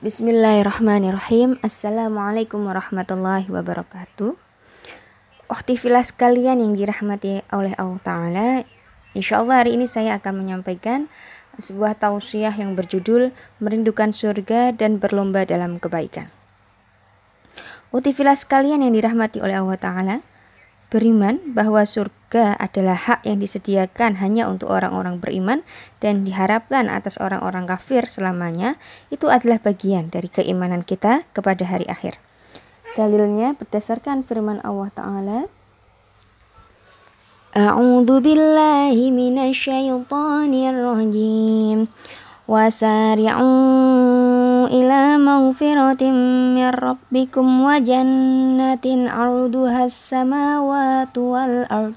Bismillahirrahmanirrahim. Assalamualaikum warahmatullahi wabarakatuh. Ukhti filah sekalian yang dirahmati oleh Allah Ta'ala. Insya Allah hari ini saya akan menyampaikan sebuah tausiah yang berjudul Merindukan surga dan berlomba dalam kebaikan. Ukhti filah sekalian yang dirahmati oleh Allah Ta'ala beriman bahwa surga adalah hak yang disediakan hanya untuk orang-orang beriman dan diharapkan atas orang-orang kafir selamanya, itu adalah bagian dari keimanan kita kepada hari akhir. Dalilnya berdasarkan firman Allah Ta'ala, rajim. وسارعوا إلى مغفرة من ربكم وجنة عرضها السماوات والأرض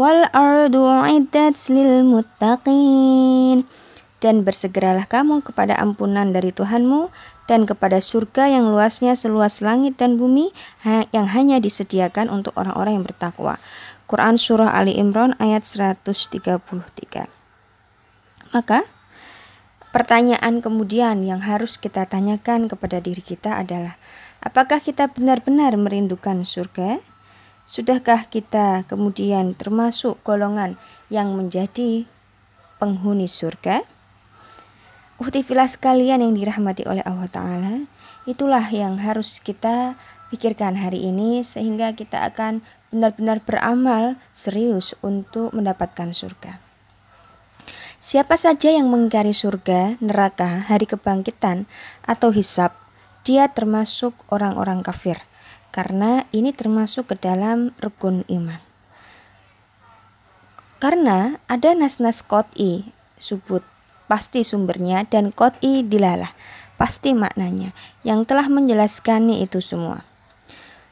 والأرض أعدت للمتقين dan bersegeralah kamu kepada ampunan dari Tuhanmu dan kepada surga yang luasnya seluas langit dan bumi yang hanya disediakan untuk orang-orang yang bertakwa. Quran Surah Ali Imran ayat 133 Maka Pertanyaan kemudian yang harus kita tanyakan kepada diri kita adalah, apakah kita benar-benar merindukan surga? Sudahkah kita kemudian termasuk golongan yang menjadi penghuni surga? Uhtifilah sekalian yang dirahmati oleh Allah Ta'ala, itulah yang harus kita pikirkan hari ini sehingga kita akan benar-benar beramal serius untuk mendapatkan surga. Siapa saja yang mengingkari surga, neraka, hari kebangkitan, atau hisab, dia termasuk orang-orang kafir, karena ini termasuk ke dalam rukun iman. Karena ada nas-nas kot'i, subut, pasti sumbernya, dan kot'i dilalah, pasti maknanya, yang telah menjelaskannya itu semua.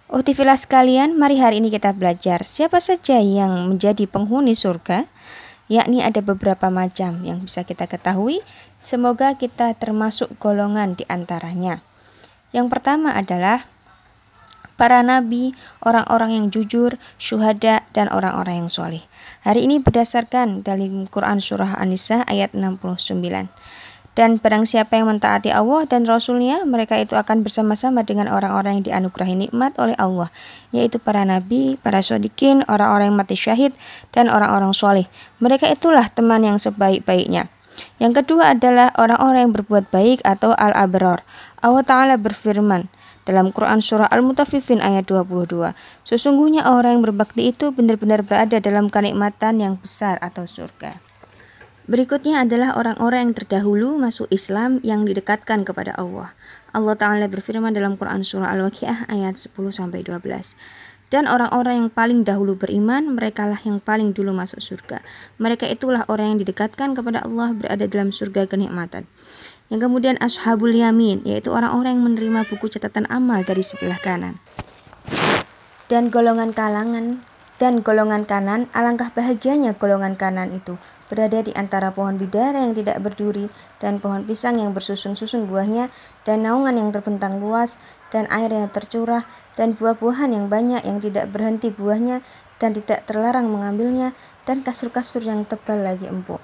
Uhtifilah sekalian, mari hari ini kita belajar siapa saja yang menjadi penghuni surga, yakni ada beberapa macam yang bisa kita ketahui. Semoga kita termasuk golongan di antaranya. Yang pertama adalah para nabi, orang-orang yang jujur, syuhada, dan orang-orang yang soleh. Hari ini berdasarkan dari Quran Surah An-Nisa ayat 69. Dan barang siapa yang mentaati Allah dan Rasulnya, mereka itu akan bersama-sama dengan orang-orang yang dianugerahi nikmat oleh Allah, yaitu para nabi, para sodikin, orang-orang yang mati syahid, dan orang-orang soleh. Mereka itulah teman yang sebaik-baiknya. Yang kedua adalah orang-orang yang berbuat baik atau al-abrar. Allah Ta'ala berfirman, dalam Quran Surah Al-Mutaffifin ayat 22. Sesungguhnya orang yang berbakti itu benar-benar berada dalam kenikmatan yang besar atau surga. Berikutnya adalah orang-orang yang terdahulu masuk Islam yang didekatkan kepada Allah. Allah Ta'ala berfirman dalam Quran Surah Al-Waqi'ah ayat 10-12. Dan orang-orang yang paling dahulu beriman, mereka lah yang paling dulu masuk surga. Mereka itulah orang yang didekatkan kepada Allah berada dalam surga kenikmatan. Yang kemudian Ashabul Yamin, yaitu orang-orang yang menerima buku catatan amal dari sebelah kanan. Dan golongan kalangan dan golongan kanan, alangkah bahagianya golongan kanan itu berada di antara pohon bidara yang tidak berduri dan pohon pisang yang bersusun-susun buahnya dan naungan yang terbentang luas dan air yang tercurah dan buah-buahan yang banyak yang tidak berhenti buahnya dan tidak terlarang mengambilnya dan kasur-kasur yang tebal lagi empuk.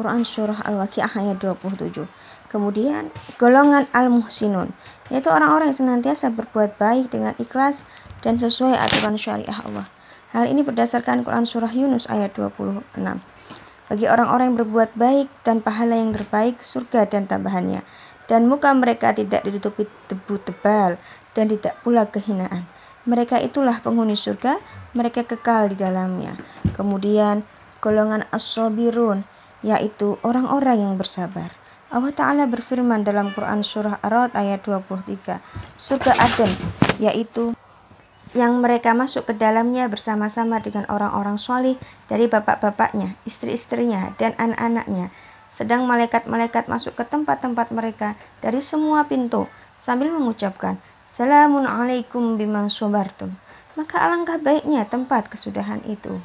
Quran Surah Al-Waqi'ah ayat 27. Kemudian golongan Al-Muhsinun, yaitu orang-orang yang senantiasa berbuat baik dengan ikhlas dan sesuai aturan syariah Allah. Hal ini berdasarkan Quran Surah Yunus ayat 26. Bagi orang-orang yang berbuat baik dan pahala yang terbaik, surga dan tambahannya. Dan muka mereka tidak ditutupi debu tebal dan tidak pula kehinaan. Mereka itulah penghuni surga, mereka kekal di dalamnya. Kemudian golongan as-sabirun, yaitu orang-orang yang bersabar. Allah Ta'ala berfirman dalam Quran Surah Ar-Ra'd ayat 23. Surga Aden, yaitu yang mereka masuk ke dalamnya bersama-sama dengan orang-orang solih dari bapak-bapaknya, istri-istrinya, dan anak-anaknya. Sedang malaikat-malaikat masuk ke tempat-tempat mereka dari semua pintu sambil mengucapkan, Salamun alaikum bimang sobartum. Maka alangkah baiknya tempat kesudahan itu.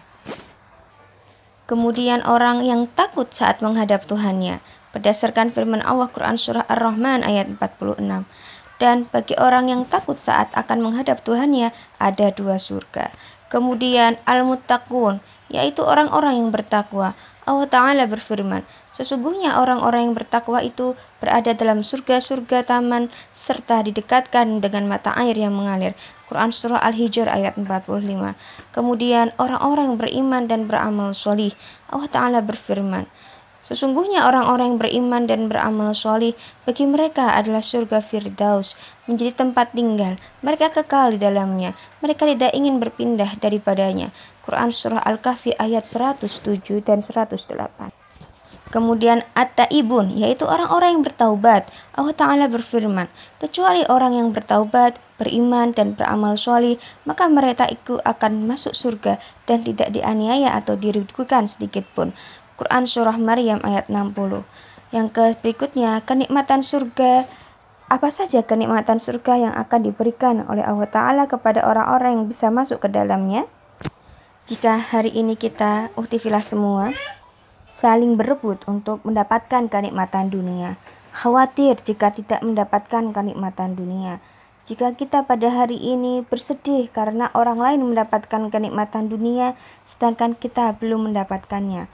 Kemudian orang yang takut saat menghadap Tuhannya. Berdasarkan firman Allah Quran Surah Ar-Rahman ayat 46. Dan bagi orang yang takut saat akan menghadap Tuhannya, ada dua surga. Kemudian al-muttaqun, yaitu orang-orang yang bertakwa. Allah Ta'ala berfirman, Sesungguhnya orang-orang yang bertakwa itu berada dalam surga-surga taman serta didekatkan dengan mata air yang mengalir. Quran Surah Al-Hijr ayat 45 Kemudian orang-orang yang beriman dan beramal solih Allah Ta'ala berfirman Sesungguhnya orang-orang yang beriman dan beramal solih bagi mereka adalah surga Firdaus menjadi tempat tinggal. Mereka kekal di dalamnya. Mereka tidak ingin berpindah daripadanya. Quran Surah Al-Kahfi ayat 107 dan 108. Kemudian at-taibun yaitu orang-orang yang bertaubat. Allah Ta'ala berfirman, kecuali orang yang bertaubat, beriman dan beramal solih, maka mereka itu akan masuk surga dan tidak dianiaya atau dirugikan sedikit pun. Quran Surah Maryam ayat 60. Yang ke berikutnya, kenikmatan surga apa saja kenikmatan surga yang akan diberikan oleh Allah Ta'ala kepada orang-orang yang bisa masuk ke dalamnya? Jika hari ini kita, uhtifilah semua, saling berebut untuk mendapatkan kenikmatan dunia, khawatir jika tidak mendapatkan kenikmatan dunia, jika kita pada hari ini bersedih karena orang lain mendapatkan kenikmatan dunia, sedangkan kita belum mendapatkannya,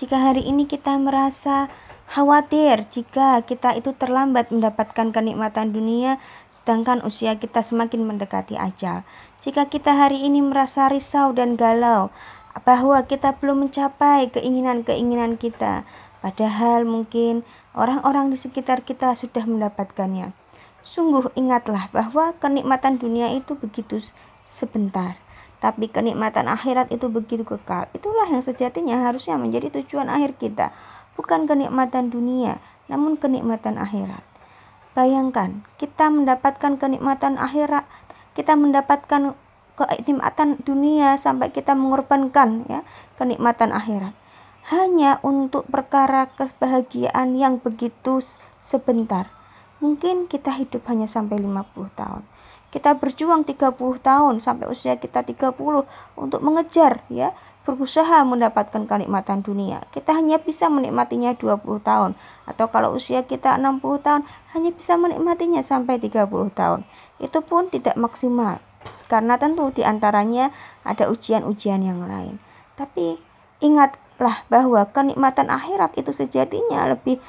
jika hari ini kita merasa khawatir jika kita itu terlambat mendapatkan kenikmatan dunia, sedangkan usia kita semakin mendekati ajal. Jika kita hari ini merasa risau dan galau bahwa kita belum mencapai keinginan-keinginan kita, padahal mungkin orang-orang di sekitar kita sudah mendapatkannya. Sungguh ingatlah bahwa kenikmatan dunia itu begitu sebentar tapi kenikmatan akhirat itu begitu kekal. Itulah yang sejatinya harusnya menjadi tujuan akhir kita, bukan kenikmatan dunia, namun kenikmatan akhirat. Bayangkan, kita mendapatkan kenikmatan akhirat, kita mendapatkan kenikmatan dunia sampai kita mengorbankan ya kenikmatan akhirat hanya untuk perkara kebahagiaan yang begitu sebentar. Mungkin kita hidup hanya sampai 50 tahun kita berjuang 30 tahun sampai usia kita 30 untuk mengejar ya berusaha mendapatkan kenikmatan dunia. Kita hanya bisa menikmatinya 20 tahun atau kalau usia kita 60 tahun hanya bisa menikmatinya sampai 30 tahun. Itu pun tidak maksimal karena tentu di antaranya ada ujian-ujian yang lain. Tapi ingatlah bahwa kenikmatan akhirat itu sejatinya lebih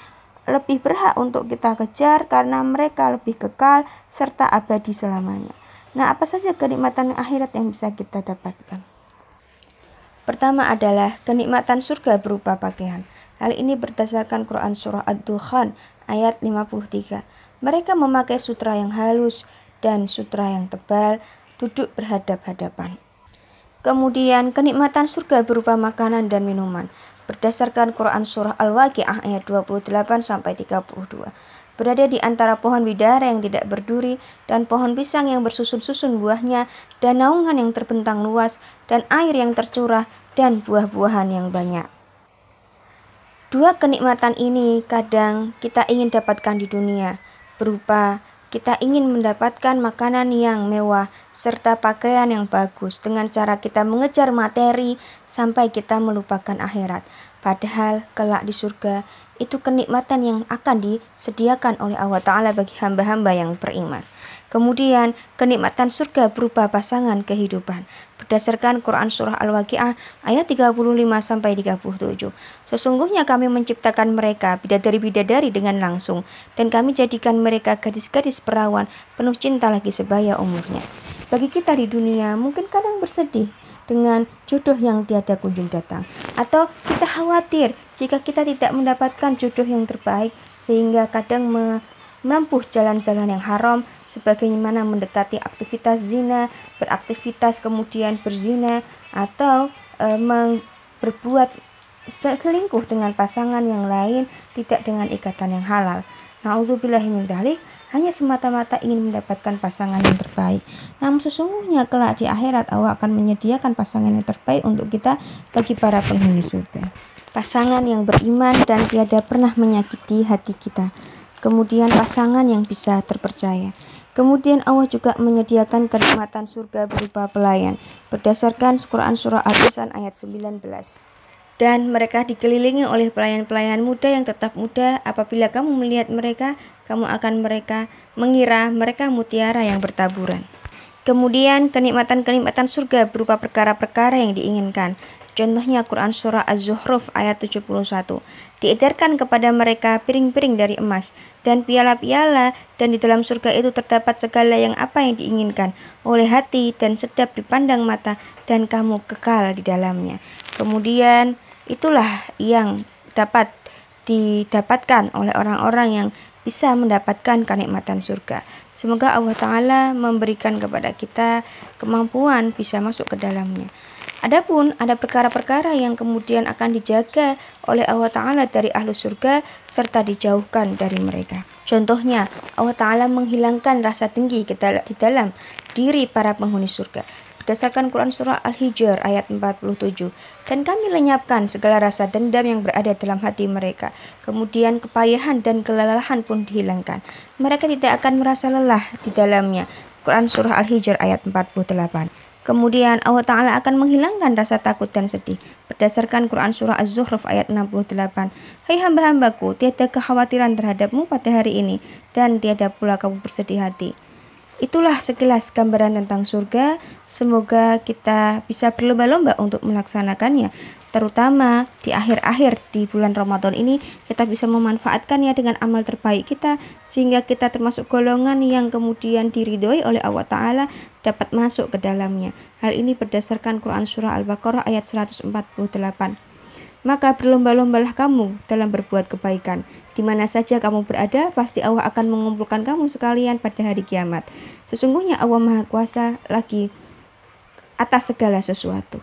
lebih berhak untuk kita kejar karena mereka lebih kekal serta abadi selamanya. Nah, apa saja kenikmatan akhirat yang bisa kita dapatkan? Pertama adalah kenikmatan surga berupa pakaian. Hal ini berdasarkan Quran Surah Ad-Dukhan ayat 53. Mereka memakai sutra yang halus dan sutra yang tebal, duduk berhadap-hadapan. Kemudian kenikmatan surga berupa makanan dan minuman berdasarkan Quran Surah Al-Waqi'ah ayat 28 sampai 32. Berada di antara pohon bidara yang tidak berduri dan pohon pisang yang bersusun-susun buahnya dan naungan yang terbentang luas dan air yang tercurah dan buah-buahan yang banyak. Dua kenikmatan ini kadang kita ingin dapatkan di dunia berupa kita ingin mendapatkan makanan yang mewah serta pakaian yang bagus dengan cara kita mengejar materi sampai kita melupakan akhirat. Padahal kelak di surga itu kenikmatan yang akan disediakan oleh Allah Ta'ala bagi hamba-hamba yang beriman. Kemudian kenikmatan surga berupa pasangan kehidupan berdasarkan Quran surah Al-Waqiah ayat 35 sampai 37. Sesungguhnya kami menciptakan mereka bidadari-bidadari dengan langsung dan kami jadikan mereka gadis-gadis perawan penuh cinta lagi sebaya umurnya. Bagi kita di dunia mungkin kadang bersedih dengan jodoh yang tiada kunjung datang atau kita khawatir jika kita tidak mendapatkan jodoh yang terbaik sehingga kadang menempuh jalan-jalan yang haram sebagaimana mendekati aktivitas zina, beraktivitas kemudian berzina atau e, berbuat selingkuh dengan pasangan yang lain tidak dengan ikatan yang halal. Nauzubillahimindzalik hanya semata-mata ingin mendapatkan pasangan yang terbaik. Namun sesungguhnya kelak di akhirat Allah akan menyediakan pasangan yang terbaik untuk kita bagi para penghuni surga. Pasangan yang beriman dan tiada pernah menyakiti hati kita. Kemudian pasangan yang bisa terpercaya. Kemudian Allah juga menyediakan kenikmatan surga berupa pelayan berdasarkan Quran surah Al-Insan ayat 19. Dan mereka dikelilingi oleh pelayan-pelayan muda yang tetap muda. Apabila kamu melihat mereka, kamu akan mereka mengira mereka mutiara yang bertaburan. Kemudian kenikmatan-kenikmatan surga berupa perkara-perkara yang diinginkan. Contohnya Quran Surah Az-Zuhruf ayat 71. Diedarkan kepada mereka piring-piring dari emas dan piala-piala dan di dalam surga itu terdapat segala yang apa yang diinginkan oleh hati dan sedap dipandang mata dan kamu kekal di dalamnya. Kemudian itulah yang dapat didapatkan oleh orang-orang yang bisa mendapatkan kenikmatan surga. Semoga Allah Ta'ala memberikan kepada kita kemampuan bisa masuk ke dalamnya. Adapun ada perkara-perkara yang kemudian akan dijaga oleh Allah Ta'ala dari ahlu surga serta dijauhkan dari mereka. Contohnya, Allah Ta'ala menghilangkan rasa dengki di dalam diri para penghuni surga berdasarkan Quran Surah Al-Hijr ayat 47. Dan kami lenyapkan segala rasa dendam yang berada dalam hati mereka. Kemudian kepayahan dan kelelahan pun dihilangkan. Mereka tidak akan merasa lelah di dalamnya. Quran Surah Al-Hijr ayat 48. Kemudian Allah Ta'ala akan menghilangkan rasa takut dan sedih. Berdasarkan Quran Surah Az-Zuhruf ayat 68. Hai hamba-hambaku, tiada kekhawatiran terhadapmu pada hari ini. Dan tiada pula kamu bersedih hati. Itulah sekilas gambaran tentang surga. Semoga kita bisa berlomba-lomba untuk melaksanakannya. Terutama di akhir-akhir di bulan Ramadan ini kita bisa memanfaatkannya dengan amal terbaik kita sehingga kita termasuk golongan yang kemudian diridhoi oleh Allah Ta'ala dapat masuk ke dalamnya. Hal ini berdasarkan Quran Surah Al-Baqarah ayat 148. Maka berlomba-lombalah kamu dalam berbuat kebaikan. Di mana saja kamu berada, pasti Allah akan mengumpulkan kamu sekalian pada hari kiamat. Sesungguhnya Allah Maha Kuasa lagi atas segala sesuatu.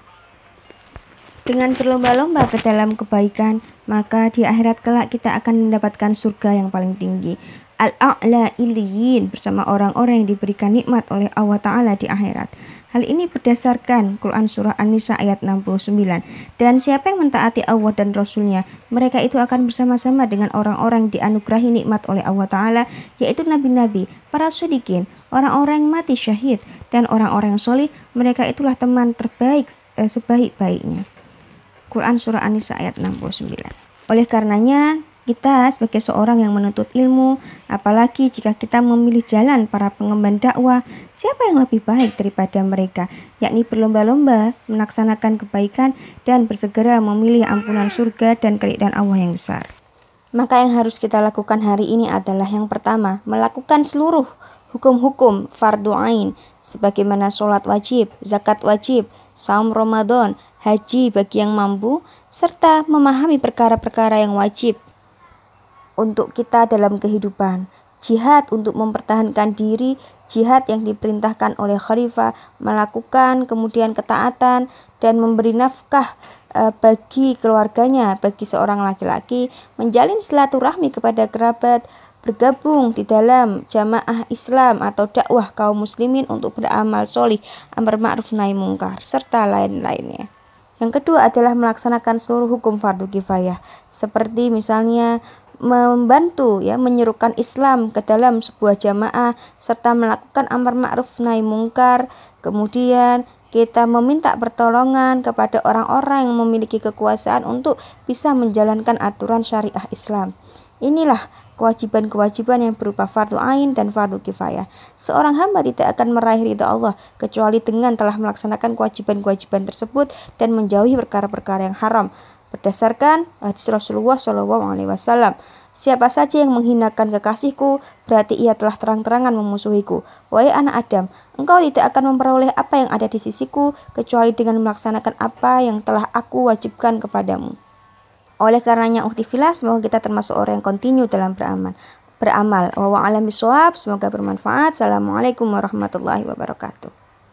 Dengan berlomba-lomba ke dalam kebaikan, maka di akhirat kelak kita akan mendapatkan surga yang paling tinggi. Al-A'la Iliyin bersama orang-orang yang diberikan nikmat oleh Allah Ta'ala di akhirat. Hal ini berdasarkan Quran Surah An-Nisa ayat 69. Dan siapa yang mentaati Allah dan Rasulnya, mereka itu akan bersama-sama dengan orang-orang dianugerahi nikmat oleh Allah Ta'ala, yaitu nabi-nabi, para sudikin, orang-orang yang mati syahid, dan orang-orang yang solih, mereka itulah teman terbaik eh, sebaik-baiknya. Quran Surah An-Nisa ayat 69. Oleh karenanya, kita sebagai seorang yang menuntut ilmu, apalagi jika kita memilih jalan para pengemban dakwah, siapa yang lebih baik daripada mereka, yakni berlomba-lomba melaksanakan kebaikan dan bersegera memilih ampunan surga dan keridhaan Allah yang besar. Maka yang harus kita lakukan hari ini adalah yang pertama, melakukan seluruh hukum-hukum fardu ain sebagaimana sholat wajib, zakat wajib, saum Ramadan, haji bagi yang mampu, serta memahami perkara-perkara yang wajib untuk kita dalam kehidupan. Jihad untuk mempertahankan diri, jihad yang diperintahkan oleh khalifah melakukan kemudian ketaatan dan memberi nafkah e, bagi keluarganya, bagi seorang laki-laki, menjalin silaturahmi kepada kerabat, bergabung di dalam jamaah Islam atau dakwah kaum muslimin untuk beramal solih, amar ma'ruf nahi mungkar, serta lain-lainnya. Yang kedua adalah melaksanakan seluruh hukum fardu kifayah, seperti misalnya membantu ya menyerukan Islam ke dalam sebuah jamaah serta melakukan amar ma'ruf nahi mungkar. Kemudian kita meminta pertolongan kepada orang-orang yang memiliki kekuasaan untuk bisa menjalankan aturan syariah Islam. Inilah kewajiban-kewajiban yang berupa fardu ain dan fardu kifayah. Seorang hamba tidak akan meraih ridha Allah kecuali dengan telah melaksanakan kewajiban-kewajiban tersebut dan menjauhi perkara-perkara yang haram berdasarkan hadis Rasulullah Shallallahu Alaihi Wasallam. Siapa saja yang menghinakan kekasihku, berarti ia telah terang-terangan memusuhiku. Wahai anak Adam, engkau tidak akan memperoleh apa yang ada di sisiku, kecuali dengan melaksanakan apa yang telah aku wajibkan kepadamu. Oleh karenanya, uktifilah, semoga kita termasuk orang yang kontinu dalam beramal. Beramal. Wa semoga bermanfaat. Assalamualaikum warahmatullahi wabarakatuh.